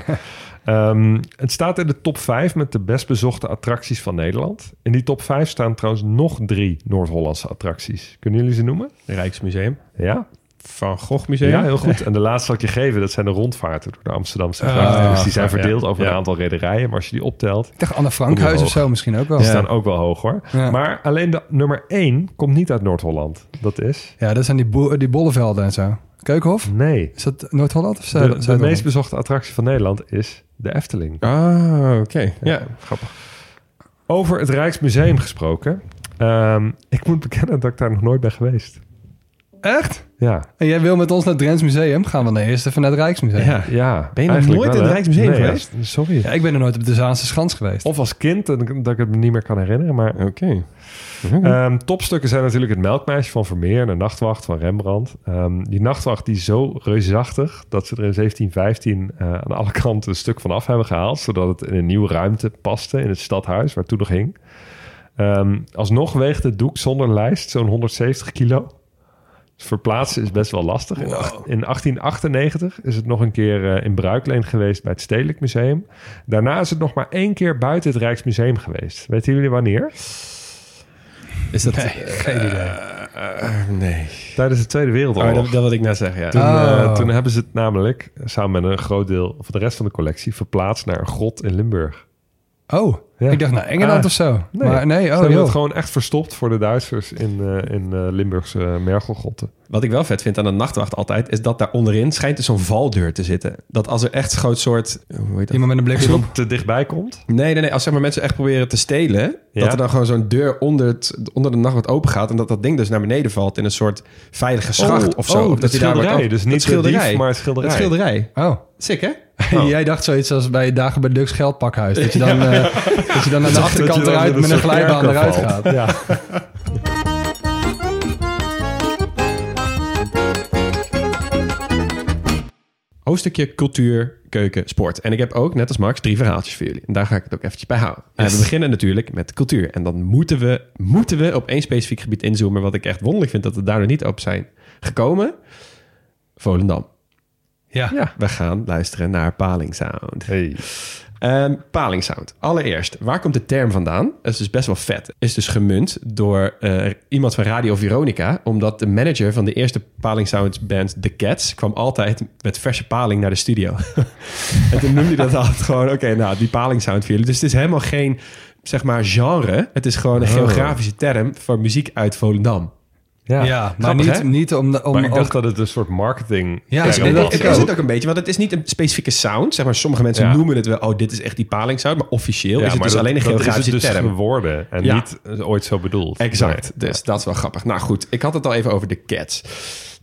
[SPEAKER 3] um, het staat in de top 5 met de best bezochte attracties van Nederland. In die top 5 staan trouwens nog drie Noord-Hollandse attracties. Kunnen jullie ze noemen?
[SPEAKER 5] Rijksmuseum.
[SPEAKER 3] Ja.
[SPEAKER 5] Van Gogh Museum.
[SPEAKER 3] Ja, heel goed. En de laatste zal ik je geven, dat zijn de rondvaarten door de Amsterdamse. Ah, dus die zijn verdeeld over een aantal rederijen. Maar als je die optelt...
[SPEAKER 6] Ik dacht Anne Frankhuis of zo misschien ook wel.
[SPEAKER 3] Die staan ook wel hoog hoor. Maar alleen de nummer 1 komt niet uit Noord-Holland. Dat is...
[SPEAKER 6] Ja, dat zijn die, die bollevelden en zo. Keukenhof?
[SPEAKER 3] Nee.
[SPEAKER 6] Is dat Noord-Holland of
[SPEAKER 3] zo? De, de meest bezochte attractie van Nederland is de Efteling.
[SPEAKER 5] Ah, oké. Ja.
[SPEAKER 3] grappig. Over het Rijksmuseum gesproken. Um, ik moet bekennen dat ik daar nog nooit ben geweest.
[SPEAKER 6] Echt?
[SPEAKER 3] Ja.
[SPEAKER 6] En jij wil met ons naar het Drents Museum? Gaan we dan eerst even naar het Rijksmuseum?
[SPEAKER 3] Ja. ja
[SPEAKER 5] ben je nog nooit in het Rijksmuseum geweest?
[SPEAKER 3] sorry.
[SPEAKER 6] Ja, ik ben er nooit op de Zaanse Schans geweest.
[SPEAKER 3] Of als kind, dat ik het me niet meer kan herinneren. Maar
[SPEAKER 5] oké.
[SPEAKER 3] Ehm, topstukken zijn natuurlijk het Melkmeisje van Vermeer en de Nachtwacht van Rembrandt. Um, die Nachtwacht die is zo reusachtig dat ze er in 1715 uh, aan alle kanten een stuk van af hebben gehaald. Zodat het in een nieuwe ruimte paste in het stadhuis waar toen nog hing. Um, alsnog weegt het doek zonder lijst zo'n 170 kilo verplaatsen is best wel lastig. In, 1898 is het nog een keer uh, in bruikleen geweest bij het Stedelijk Museum. Daarna is het nog maar één keer buiten het Rijksmuseum geweest. Weten jullie wanneer?
[SPEAKER 5] Is dat...
[SPEAKER 6] Nee, geen idee.
[SPEAKER 5] Uh, nee.
[SPEAKER 3] Tijdens de Tweede Wereldoorlog.
[SPEAKER 5] Oh, dat, dat wil ik net zeggen, ja.
[SPEAKER 3] Toen, oh. toen hebben ze het namelijk samen met een groot deel van de rest van de collectie verplaatst naar een grot in Limburg.
[SPEAKER 6] Oh, ik dacht naar Engeland ah, of zo.
[SPEAKER 3] Nee,
[SPEAKER 6] maar nee, oh,
[SPEAKER 3] ze hebben het gewoon echt verstopt voor de Duitsers in, uh, in uh, Limburgse mergelgrotten.
[SPEAKER 5] Wat ik wel vet vind aan een nachtwacht altijd... is dat daar onderin schijnt er zo'n valdeur te zitten. Dat als er echt een groot soort...
[SPEAKER 6] Hoe heet dat? Iemand met een bliksem
[SPEAKER 3] te dichtbij komt?
[SPEAKER 5] Nee, nee, nee. Als zeg maar mensen echt proberen te stelen... dat er dan gewoon zo'n deur onder, het, onder de nachtwacht open gaat... en dat dat ding dus naar beneden valt in een soort veilige schacht
[SPEAKER 3] oh,
[SPEAKER 5] of zo.
[SPEAKER 3] Oh,
[SPEAKER 5] of
[SPEAKER 3] dat schilderij. Daar dus niet schilderij, dief, maar het schilderij.
[SPEAKER 5] Het schilderij.
[SPEAKER 6] Oh.
[SPEAKER 5] Sick, hè?
[SPEAKER 6] Oh. Jij dacht zoiets als bij Dagen bij Lux Geldpakhuis. Dat je dan, uh, dat je dan aan de achterkant eruit met een glijbaan eruit gaat. Ja.
[SPEAKER 5] Hoofdstukje cultuur, keuken, sport. En ik heb ook, net als Max, drie verhaaltjes voor jullie. En daar ga ik het ook eventjes bij houden. En we beginnen natuurlijk met cultuur. En dan moeten we, moeten we op één specifiek gebied inzoomen... wat ik echt wonderlijk vind dat we daar nog niet op zijn gekomen. Volendam.
[SPEAKER 6] Ja.
[SPEAKER 5] ja. We gaan luisteren naar Paling Sound.
[SPEAKER 3] Hey.
[SPEAKER 5] Um, Paling Sound. Allereerst, waar komt de term vandaan? Dat is dus best wel vet. Is dus gemunt door uh, iemand van Radio Veronica. Omdat de manager van de eerste Paling Sound band The Cats... kwam altijd met verse paling naar de studio. en toen noemde hij dat altijd gewoon... Oké, nou, die Paling Sound voor jullie. Dus het is helemaal geen, zeg maar, genre. Het is gewoon een oh. geografische term voor muziek uit Volendam.
[SPEAKER 6] Ja, ja maar niet, niet om... om
[SPEAKER 3] maar ik dacht dat het een soort marketing...
[SPEAKER 5] Ja, is, het, het, is het ook een beetje. Want het is niet een specifieke sound. Zeg maar, sommige mensen noemen het wel... Oh, dit is echt die palingsound. Maar officieel is het dus alleen een geografische
[SPEAKER 3] term.
[SPEAKER 5] Dat is
[SPEAKER 3] dus geworden en niet ooit zo bedoeld.
[SPEAKER 5] Exact. Dus dat is wel grappig. Nou goed, ik had het al even over de Cats.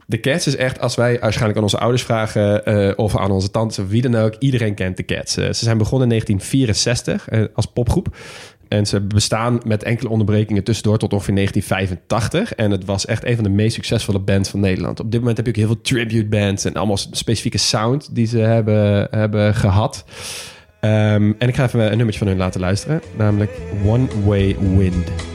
[SPEAKER 5] De Cats is echt, als wij waarschijnlijk aan onze ouders vragen... Uh, of aan onze tantes of wie dan ook... iedereen kent de Cats. Uh, ze zijn begonnen in 1964 uh, als popgroep. En ze bestaan met enkele onderbrekingen tussendoor tot ongeveer 1985. En het was echt een van de meest succesvolle bands van Nederland. Op dit moment heb je ook heel veel tribute bands en allemaal specifieke sound die ze hebben, hebben gehad. Um, en ik ga even een nummertje van hun laten luisteren, namelijk One Way Wind.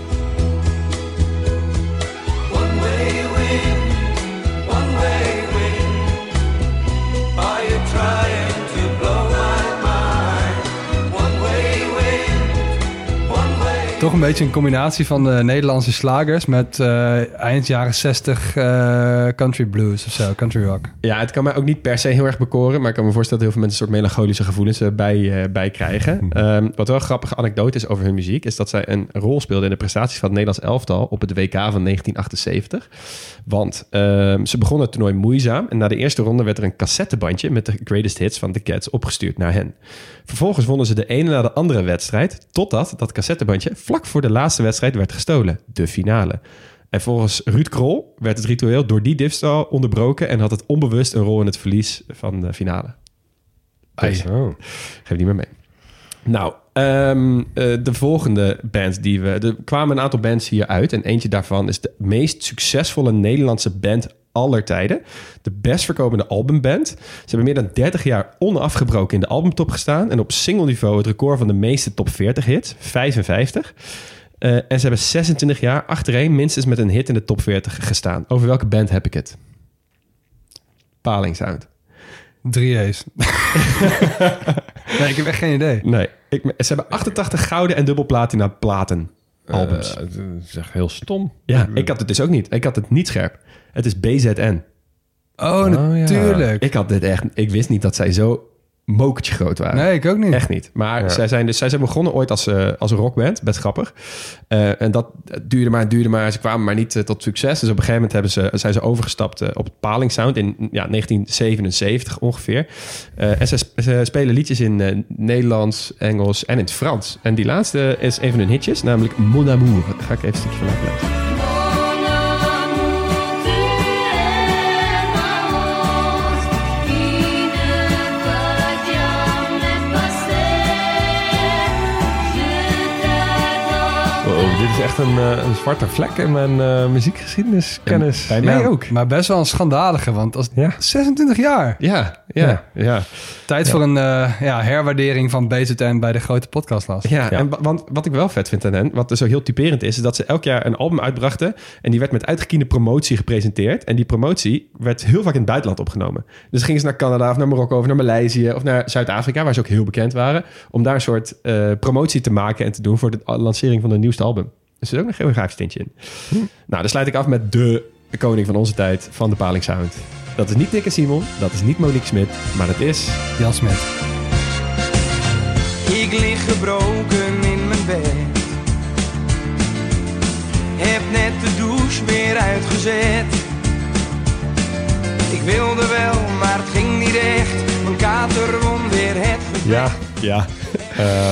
[SPEAKER 6] Toch een beetje een combinatie van de Nederlandse slagers met uh, eind jaren 60 uh, country blues of zo, country rock.
[SPEAKER 5] Ja, het kan mij ook niet per se heel erg bekoren, maar ik kan me voorstellen dat heel veel mensen een soort melancholische gevoelens uh, bij, krijgen. Um, wat wel een grappige anekdote is over hun muziek, is dat zij een rol speelden in de prestaties van het Nederlands elftal op het WK van 1978. Want um, ze begonnen het toernooi moeizaam en na de eerste ronde werd er een cassettebandje met de greatest hits van de Cats opgestuurd naar hen. Vervolgens wonnen ze de ene na de andere wedstrijd, totdat dat cassettebandje vlak voor de laatste wedstrijd werd gestolen, de finale. En volgens Ruud Krol werd het ritueel door die diefstal onderbroken en had het onbewust een rol in het verlies van de finale. Dus, geef niet meer mee. Nou, um, uh, de volgende band die we... Er kwamen een aantal bands hier uit. En eentje daarvan is de meest succesvolle Nederlandse band aller tijden. De best verkopende albumband. Ze hebben meer dan 30 jaar onafgebroken in de albumtop gestaan. En op single niveau het record van de meeste top 40 hits. 55. Uh, en ze hebben 26 jaar achtereen minstens met een hit in de top 40 gestaan. Over welke band heb ik het? Paling Sound.
[SPEAKER 6] 3A's. nee, ik heb echt geen idee.
[SPEAKER 5] Nee, ik, ze hebben 88 gouden en dubbel platina platen albums.
[SPEAKER 3] Uh, dat is echt heel stom.
[SPEAKER 5] Ja, ik had het dus ook niet. Ik had het niet scherp. Het is BZN.
[SPEAKER 6] Oh, natuurlijk.
[SPEAKER 5] Ik had dit echt. Ik wist niet dat zij zo mokertje groot waren.
[SPEAKER 6] Nee, ik ook niet.
[SPEAKER 5] Echt niet. Maar ja. zij, zijn dus, zij zijn begonnen ooit als, uh, als een rockband. Best grappig. Uh, en dat duurde maar, duurde maar. Ze kwamen maar niet uh, tot succes. Dus op een gegeven moment hebben ze, zijn ze overgestapt op het Paling Sound in ja, 1977 ongeveer. en ze, ze, spelen liedjes in Nederlands, Engels en in het Frans. En die laatste is een van hun hitjes, namelijk Mon Amour. Daar ga ik even een stukje van laten
[SPEAKER 3] dit is echt een, uh, een zwarte vlek in mijn uh, muziekgeschiedeniskennis.
[SPEAKER 6] Bij mij ja, ook. Maar best wel een schandalige, want als ja. 26 jaar.
[SPEAKER 5] Ja, ja, ja. ja.
[SPEAKER 6] Tijd voor een uh, ja, herwaardering van BZN bij de grote podcastlas.
[SPEAKER 5] Ja, En, want wat ik wel vet vind aan hen, wat dus zo heel typerend is, is dat ze elk jaar een album uitbrachten en die werd met uitgekiende promotie gepresenteerd. En die promotie werd heel vaak in het buitenland opgenomen. Dus gingen ze naar Canada of naar Marokko of naar Maleisië of naar Zuid-Afrika, waar ze ook heel bekend waren, om daar een soort promotie te maken en te doen voor de lancering van de nieuwste album. Er zit ook nog een geografisch tintje in. Hm. Nou, dan sluit ik af met de koning van onze tijd van de Paling Sound. Dat is niet Dikke Simon, dat is niet Monique Smit, maar dat is...
[SPEAKER 6] Jan Smit.
[SPEAKER 8] Ik lig gebroken in mijn bed. Heb net de douche weer uitgezet. Ik wilde wel, maar het ging niet echt. Mijn kater won weer het gevecht.
[SPEAKER 5] Ja, ja.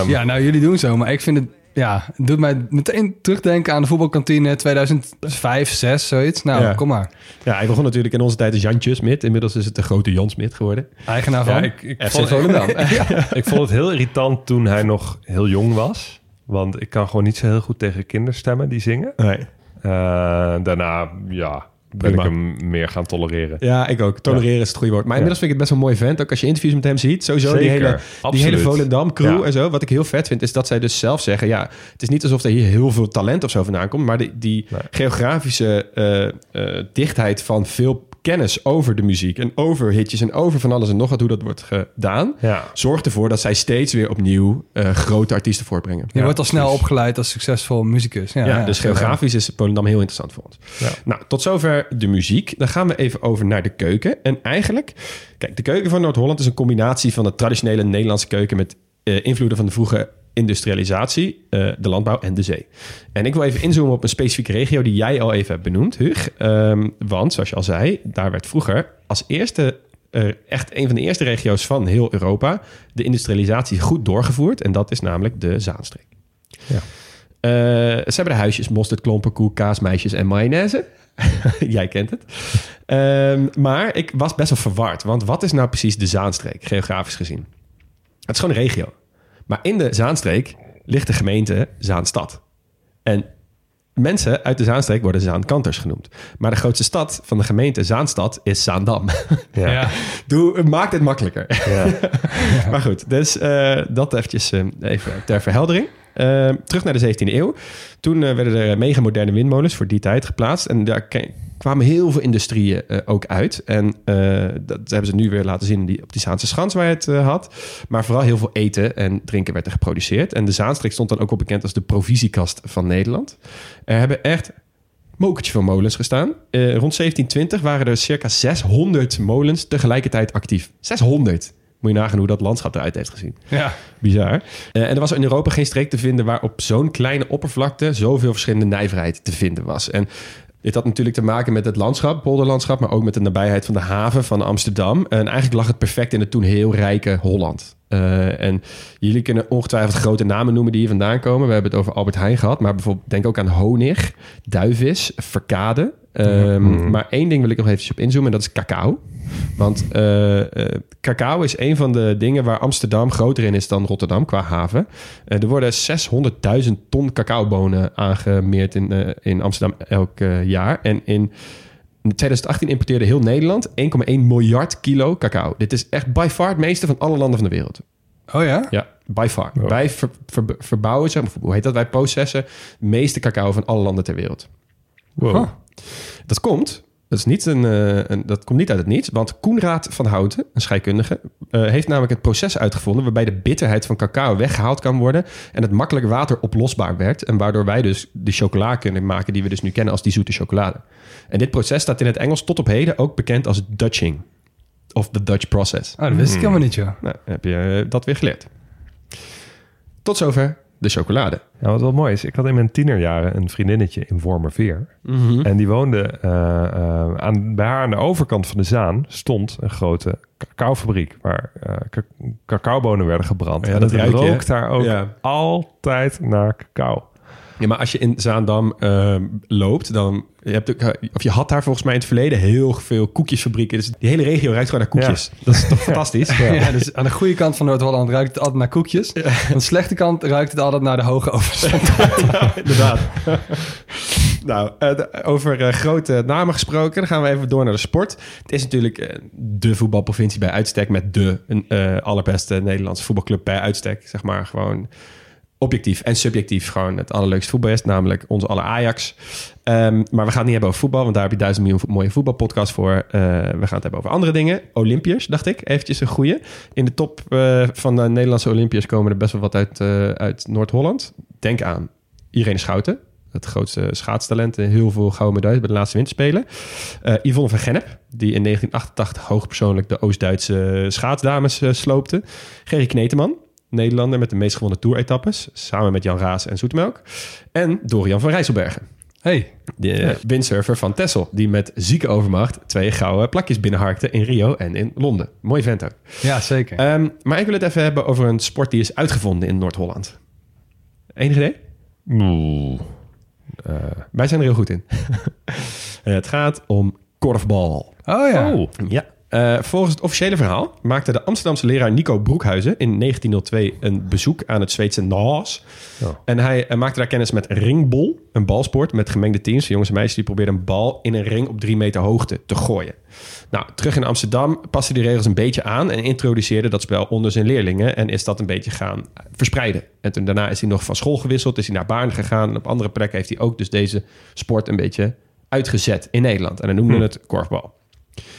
[SPEAKER 6] Um... Ja, nou jullie doen zo, maar ik vind het ja, het doet mij meteen terugdenken aan de voetbalkantine 2005, 6, zoiets. Nou,
[SPEAKER 5] ja.
[SPEAKER 6] kom maar.
[SPEAKER 5] Ja, hij begon natuurlijk in onze tijd als Jantje Smit. Inmiddels is het de grote Jan Smit geworden.
[SPEAKER 6] Eigenaar van
[SPEAKER 3] ja, ik, ik, vond, ik vond het heel irritant toen hij nog heel jong was. Want ik kan gewoon niet zo heel goed tegen kinderstemmen die zingen.
[SPEAKER 5] Nee.
[SPEAKER 3] Uh, daarna, ja, ben ik hem meer gaan tolereren.
[SPEAKER 5] Ja, ik ook. Tolereren ja. is het goede woord. Maar inmiddels vind ik het best wel een mooi vent. Ook als je interviews met hem ziet. Sowieso
[SPEAKER 3] Zeker.
[SPEAKER 5] die hele,
[SPEAKER 3] Absoluut.
[SPEAKER 5] die hele Volendam crew ja. en zo. Wat ik heel vet vind, is dat zij dus zelf zeggen... ja, het is niet alsof er hier heel veel talent of zo vandaan komt... maar die, die nee. geografische uh, uh, dichtheid van veel kennis over de muziek en over hitjes en over van alles en nog wat hoe dat wordt gedaan,
[SPEAKER 3] ja.
[SPEAKER 5] zorgt ervoor dat zij steeds weer opnieuw uh, grote artiesten voortbrengen.
[SPEAKER 6] Je ja, wordt al snel dus... opgeleid als succesvol muzikus.
[SPEAKER 5] Ja, ja dus geografisch is Volendam heel interessant voor ons. Nou, tot zover de muziek. Dan gaan we even over naar de keuken. En eigenlijk, kijk, de keuken van Noord-Holland is een combinatie van de traditionele Nederlandse keuken met uh, invloeden van de vroege industrialisatie, uh, de landbouw en de zee. En ik wil even inzoomen op een specifieke regio die jij al even hebt benoemd, Hug. Um, want, zoals je al zei, daar werd vroeger als eerste, uh, echt een van de eerste regio's van heel Europa, de industrialisatie goed doorgevoerd. En dat is namelijk de Zaanstreek.
[SPEAKER 3] Ja.
[SPEAKER 5] Uh, ze hebben de huisjes, mosterd, klompen, koek, kaas, meisjes en mayonaise. Jij kent het. Um, maar ik was best wel verward. Want wat is nou precies de Zaanstreek, geografisch gezien? Het is gewoon een regio. Maar in de Zaanstreek ligt de gemeente Zaanstad. En mensen uit de Zaanstreek worden Zaankanters genoemd. Maar de grootste stad van de gemeente Zaanstad is Zaandam.
[SPEAKER 3] Ja.
[SPEAKER 6] Ja.
[SPEAKER 5] Doe, maak dit makkelijker.
[SPEAKER 3] Ja.
[SPEAKER 5] maar goed, dus uh, dat eventjes uh, even ter verheldering. Uh, terug naar de 17e eeuw. Toen werden er mega moderne windmolens voor die tijd geplaatst. En daar kwamen heel veel industrieën uh, ook uit. En uh, dat hebben ze nu weer laten zien die, op die Zaanse Schans waar je het uh, had. Maar vooral heel veel eten en drinken werd er geproduceerd. En de Zaanstreek stond dan ook wel bekend als de provisiekast van Nederland. Er hebben echt mokertje van molens gestaan. rond 1720 waren er circa 600 molens tegelijkertijd actief. 600! Moet je nagaan hoe dat landschap eruit heeft gezien.
[SPEAKER 6] Ja.
[SPEAKER 5] Bizar. Uh, en er was in Europa geen streek te vinden waar op zo'n kleine oppervlakte zoveel verschillende nijverheid te vinden was. En dit had natuurlijk te maken met het landschap, polderlandschap, maar ook met de nabijheid van de haven van Amsterdam. En eigenlijk lag het perfect in het toen heel rijke Holland. Uh, en jullie kunnen ongetwijfeld grote namen noemen die hier vandaan komen. We hebben het over Albert Heijn gehad, maar bijvoorbeeld denk ook aan honig, duivis, verkade. Um, Maar één ding wil ik nog even op inzoomen en dat is cacao. Want uh, uh, cacao is een van de dingen waar Amsterdam groter in is dan Rotterdam qua haven. Uh, er worden 600.000 ton cacaobonen aangemeerd in, in Amsterdam elk jaar. En in 2018 importeerde heel Nederland 1,1 miljard kilo cacao. Dit is echt by far het meeste van alle landen van de wereld.
[SPEAKER 6] Oh ja?
[SPEAKER 5] Ja, by far. Wij ver, ver, verbouwen, zeg, hoe heet dat? Wij processen het meeste cacao van alle landen ter wereld.
[SPEAKER 6] Wow. Huh.
[SPEAKER 5] Dat komt dat, is niet een, uh, een, dat komt niet uit het niets, want Koenraad van Houten, een scheikundige, uh, heeft namelijk het proces uitgevonden waarbij de bitterheid van cacao weggehaald kan worden en het makkelijk water oplosbaar werd en waardoor wij dus de chocola kunnen maken die we dus nu kennen als die zoete chocolade. En dit proces staat in het Engels tot op heden ook bekend als Dutching. Of the Dutch process.
[SPEAKER 6] Ah, dat wist ik helemaal niet, joh.
[SPEAKER 5] Nou, heb je dat weer geleerd. Tot zover de chocolade.
[SPEAKER 3] Ja, wat wel mooi is, ik had in mijn tienerjaren een vriendinnetje in Wormerveer.
[SPEAKER 5] Mm -hmm.
[SPEAKER 3] En die woonde uh, uh, aan, bij haar aan de overkant van de Zaan stond een grote cacaofabriek waar uh, cacaobonen werden gebrand.
[SPEAKER 5] Ja,
[SPEAKER 3] en
[SPEAKER 5] dat
[SPEAKER 3] het
[SPEAKER 5] ruik je,
[SPEAKER 3] rook daar ook
[SPEAKER 5] Ja.
[SPEAKER 3] altijd naar cacao.
[SPEAKER 5] Ja, maar als je in Zaandam uh, loopt, dan... Je hebt ook, of je had daar volgens mij in het verleden heel veel koekjesfabrieken. Dus die hele regio ruikt gewoon naar koekjes. Dat is toch fantastisch?
[SPEAKER 6] Ja. dus aan de goede kant van Noord-Holland ruikt het altijd naar koekjes. Aan de slechte kant ruikt het altijd naar de hoge ovens.
[SPEAKER 5] Inderdaad. nou, uh, over uh, grote namen gesproken, dan gaan we even door naar de sport. Het is natuurlijk uh, de voetbalprovincie bij uitstek met de allerbeste Nederlandse voetbalclub bij uitstek. Zeg maar gewoon objectief en subjectief gewoon het allerleukste voetbal is, namelijk onze alle Ajax. Um, maar we gaan het niet hebben over voetbal, want daar heb je duizend miljoen mooie voetbalpodcasts voor. Uh, we gaan het hebben over andere dingen. Olympiërs, dacht ik, eventjes een goeie. In de top uh, van de Nederlandse Olympiërs komen er best wel wat uit, uh, uit Noord-Holland. Denk aan Irene Schouten, het grootste schaatstalent. Heel veel gouden medailles bij de laatste winterspelen. Uh, Yvonne van Gennep, die in 1988 hoogpersoonlijk de Oost-Duitse schaatsdames sloopte. Gerry Kneteman, Nederlander met de meest gewonnen toeretappes. Samen met Jan Raas en Zoetemelk. En Dorian van Rijsselbergen.
[SPEAKER 6] Hey.
[SPEAKER 5] De windsurfer van Tessel. Die met zieke overmacht twee gouden plakjes binnenharkte in Rio en in Londen. Mooi vent ook.
[SPEAKER 6] Ja, zeker.
[SPEAKER 5] Um, maar ik wil het even hebben over een sport die is uitgevonden in Noord-Holland. Enig idee?
[SPEAKER 3] Oeh.
[SPEAKER 5] Uh, wij zijn er heel goed in. het gaat om korfbal.
[SPEAKER 6] Oh ja.
[SPEAKER 5] Oh. Ja. Uh, volgens het officiële verhaal maakte de Amsterdamse leraar Nico Broekhuizen in 1902 een bezoek aan het Zweedse Naas. En hij uh, maakte daar kennis met ringbol, een balsport met gemengde teams. Jongens en meisjes die probeerden een bal in een ring op drie meter hoogte te gooien. Nou, terug in Amsterdam paste die regels een beetje aan en introduceerde dat spel onder zijn leerlingen en is dat een beetje gaan verspreiden. En toen daarna is hij nog van school gewisseld, is hij naar Baarn gegaan en op andere plekken heeft hij ook dus deze sport een beetje uitgezet in Nederland. En dan noemden
[SPEAKER 3] Hm.
[SPEAKER 5] het korfbal.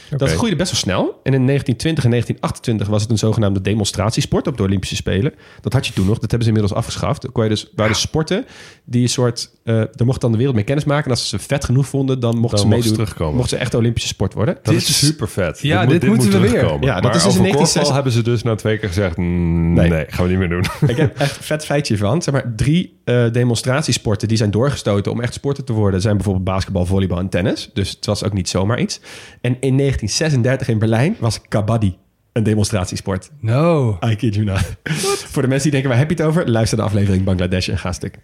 [SPEAKER 5] Dat groeide best wel snel. En in 1920 en 1928 was het een zogenaamde demonstratiesport op de Olympische Spelen. Dat had je toen nog. Dat hebben ze inmiddels afgeschaft. Dan kon je dus, waren dus sporten die een soort... Uh, daar mocht dan de wereld mee kennis maken. En als ze ze vet genoeg vonden, dan mochten
[SPEAKER 3] Dan
[SPEAKER 5] ze meedoen.
[SPEAKER 3] terugkomen.
[SPEAKER 5] Mocht ze echt Olympische sport worden.
[SPEAKER 3] Dat is super vet.
[SPEAKER 6] Ja, dit moeten we weer.
[SPEAKER 5] Ja, dat
[SPEAKER 3] maar
[SPEAKER 5] is dus in 1960
[SPEAKER 3] korfbal hebben ze dus na twee keer gezegd... mm,
[SPEAKER 5] Nee.
[SPEAKER 3] nee. gaan we niet meer doen.
[SPEAKER 5] Ik heb echt een vet feitje van. Zeg maar, drie uh, demonstratiesporten die zijn doorgestoten om echt sporten te worden... zijn bijvoorbeeld basketbal, volleybal en tennis. Dus het was ook niet zomaar iets. En in 1936 in Berlijn was kabaddi een demonstratiesport.
[SPEAKER 6] No.
[SPEAKER 5] I kid you not. Voor de mensen die denken, waar heb je het over? Luister de aflevering Bangladesh en ga stuk.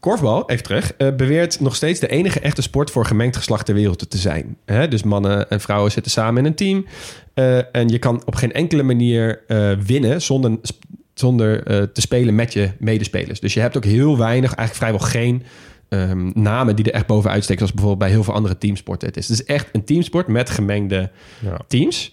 [SPEAKER 5] Korfbal, even terug, uh, beweert nog steeds de enige echte sport voor gemengd geslacht ter wereld te zijn. Hè? Dus mannen en vrouwen zitten samen in een team. Uh, en je kan op geen enkele manier uh, winnen zonder, zonder te spelen met je medespelers. Dus je hebt ook heel weinig, eigenlijk vrijwel geen... Um, namen die er echt bovenuit steken, zoals bijvoorbeeld bij heel veel andere teamsporten het is. Het is echt een teamsport met gemengde
[SPEAKER 3] Ja.
[SPEAKER 5] teams.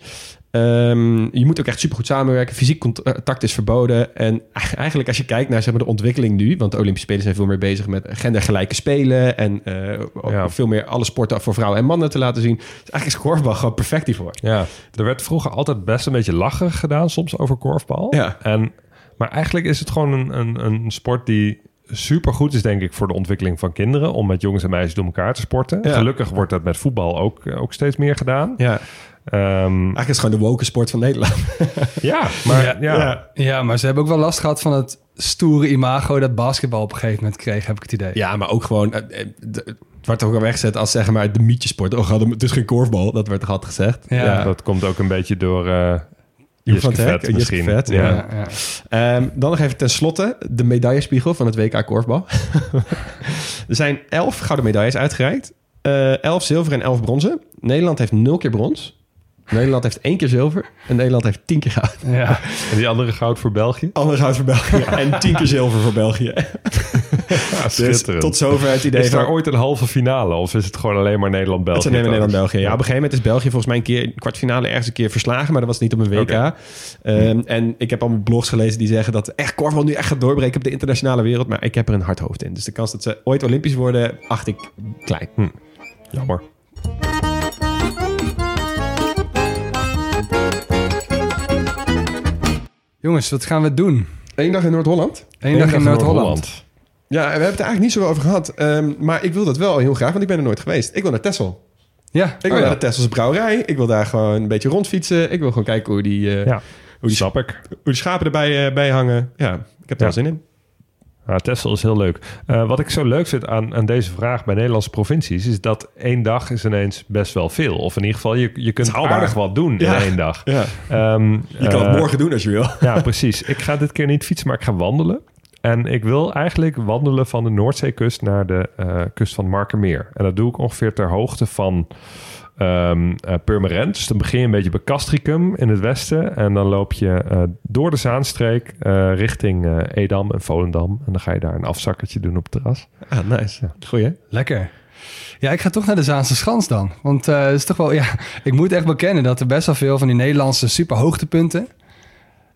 [SPEAKER 5] Ehm, je moet ook echt supergoed samenwerken. Fysiek contact is verboden. En eigenlijk als je kijkt naar zeg maar, de ontwikkeling nu... want de Olympische Spelen zijn veel meer bezig met gendergelijke spelen... en uh, veel meer alle sporten voor vrouwen en mannen te laten zien. Dus eigenlijk is korfbal gewoon perfect hiervoor.
[SPEAKER 3] Ja, er werd vroeger altijd best een beetje lachen gedaan soms over korfbal.
[SPEAKER 5] Ja.
[SPEAKER 3] En, maar eigenlijk is het gewoon een, een, een sport die super goed is, denk ik, voor de ontwikkeling van kinderen. Om met jongens en meisjes door elkaar te sporten. Gelukkig wordt dat met voetbal ook, ook steeds meer gedaan.
[SPEAKER 5] Ja.
[SPEAKER 3] Um,
[SPEAKER 5] Eigenlijk is het gewoon de woke sport van Nederland.
[SPEAKER 3] ja, maar, ja,
[SPEAKER 6] ja. ja, maar ze hebben ook wel last gehad van het stoere imago dat basketbal op een gegeven moment kreeg, heb ik het idee.
[SPEAKER 5] Ja, maar ook gewoon... Het werd ook al weggezet als zeg maar de mietjesport. Oh, het is geen korfbal. Dat werd toch altijd gezegd.
[SPEAKER 3] Ja, dat komt ook een beetje door... Uh, je van het misschien.
[SPEAKER 5] Vet, ja. ja, ja. Um, dan nog even tenslotte de medaillespiegel van het WK korfbal. er zijn elf gouden medailles uitgereikt. Uh, elf zilver en elf bronzen. Nederland heeft nul keer brons. Nederland heeft één keer zilver en Nederland heeft tien keer goud.
[SPEAKER 3] Ja. En die andere goud voor België?
[SPEAKER 5] Andere goud voor België en tien keer zilver voor België.
[SPEAKER 3] Ja, dus
[SPEAKER 5] tot zover het idee.
[SPEAKER 3] Is er ooit een halve finale of is het gewoon alleen maar Nederland-België?
[SPEAKER 5] Het is alleen maar Nederland-België. Ja, op een gegeven moment is België volgens mij een keer een kwartfinale ergens een keer verslagen, maar dat was niet op een WK. Okay. Um, en ik heb allemaal blogs gelezen die zeggen dat echt korfbal nu echt gaat doorbreken op de internationale wereld, maar ik heb er een hard hoofd in. Dus de kans dat ze ooit Olympisch worden, acht ik klein.
[SPEAKER 3] Hm. Jammer.
[SPEAKER 6] Jongens, wat gaan we doen?
[SPEAKER 5] Eén dag in Noord-Holland.
[SPEAKER 6] Eén dag, in Noord-Holland.
[SPEAKER 5] Ja, we hebben het er eigenlijk niet zo over gehad. Um, maar ik wil dat wel heel graag, want ik ben er nooit geweest. Ik wil naar Texel.
[SPEAKER 6] Ja.
[SPEAKER 5] Ik wil oh, naar de Tesselse brouwerij. Ik wil daar gewoon een beetje rondfietsen. Ik wil gewoon kijken hoe die, uh,
[SPEAKER 3] ja,
[SPEAKER 5] hoe die,
[SPEAKER 3] snap ik.
[SPEAKER 5] Hoe die schapen erbij uh, bij hangen. Ja, ik heb er wel zin in.
[SPEAKER 3] Ja, Texel is heel leuk. Uh, wat ik zo leuk vind aan, aan deze vraag bij Nederlandse provincies... is dat één dag is ineens best wel veel. Of in ieder geval, je, je kunt aardig wat doen
[SPEAKER 5] ja.
[SPEAKER 3] in één dag.
[SPEAKER 5] Ja. Um, je kan uh, het morgen doen als je wil.
[SPEAKER 3] ja, precies. Ik ga dit keer niet fietsen, maar ik ga wandelen. En ik wil eigenlijk wandelen van de Noordzeekust naar de uh, kust van Markermeer. En dat doe ik ongeveer ter hoogte van um, uh, Purmerend. Dus dan begin je een beetje bij Castricum in het westen. En dan loop je uh, door de Zaanstreek uh, richting Edam en Volendam. En dan ga je daar een afzakkertje doen op het terras.
[SPEAKER 5] Ah, nice. Ja. Goeie.
[SPEAKER 6] Lekker. Ja, ik ga toch naar de Zaanse Schans dan. Want het is toch wel, ja, ik moet echt bekennen dat er best wel veel van die Nederlandse super hoogtepunten.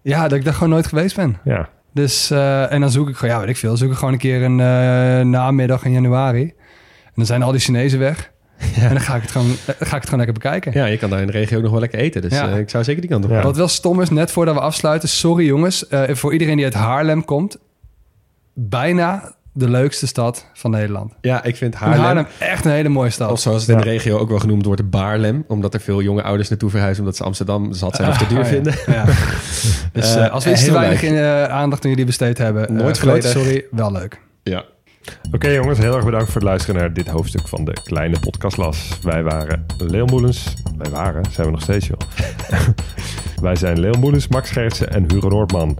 [SPEAKER 6] Ja, dat ik daar gewoon nooit geweest ben.
[SPEAKER 3] Ja.
[SPEAKER 6] Dus, en dan zoek ik gewoon, ja, weet ik veel, zoek ik gewoon een keer een namiddag in januari. En dan zijn al die Chinezen weg. Ja. En dan ga ik, het gewoon, ga ik het gewoon lekker bekijken.
[SPEAKER 5] Ja, je kan daar in de regio ook nog wel lekker eten. Dus ja. uh, ik zou zeker die kant op
[SPEAKER 6] gaan. Wat wel stom is, net voordat we afsluiten. Sorry jongens, uh, voor iedereen die uit Haarlem komt. Bijna de leukste stad van Nederland.
[SPEAKER 5] Ja, ik vind Haarlem,
[SPEAKER 6] Haarlem echt een hele mooie stad.
[SPEAKER 5] Of zoals het in de regio ook wel genoemd wordt, Baarlem. Omdat er veel jonge ouders naartoe verhuizen... omdat ze Amsterdam zat zijn of te duur
[SPEAKER 6] uh,
[SPEAKER 5] vinden.
[SPEAKER 6] Ja. dus als we iets te weinig in, aandacht aan jullie besteed hebben...
[SPEAKER 5] Nooit verleden.
[SPEAKER 6] Sorry, wel leuk.
[SPEAKER 5] Ja.
[SPEAKER 3] Oké okay, jongens, heel erg bedankt voor het luisteren naar dit hoofdstuk van de kleine podcastlas. Wij waren Leon Moelens. Wij waren, zijn we nog steeds joh. Wij zijn Leon Moelens, Max Gertsen en Hugo Noordman.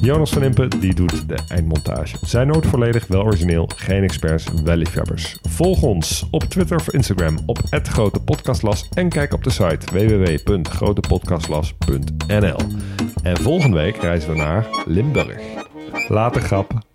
[SPEAKER 3] Jonas van Impen, die doet de eindmontage. Zijn nooit volledig, wel origineel, geen experts, wel liefhebbers. Volg ons op Twitter of Instagram op Grote Podcastlas en kijk op de site www.grotepodcastlas.nl. En volgende week reizen we naar Limburg. Later grap.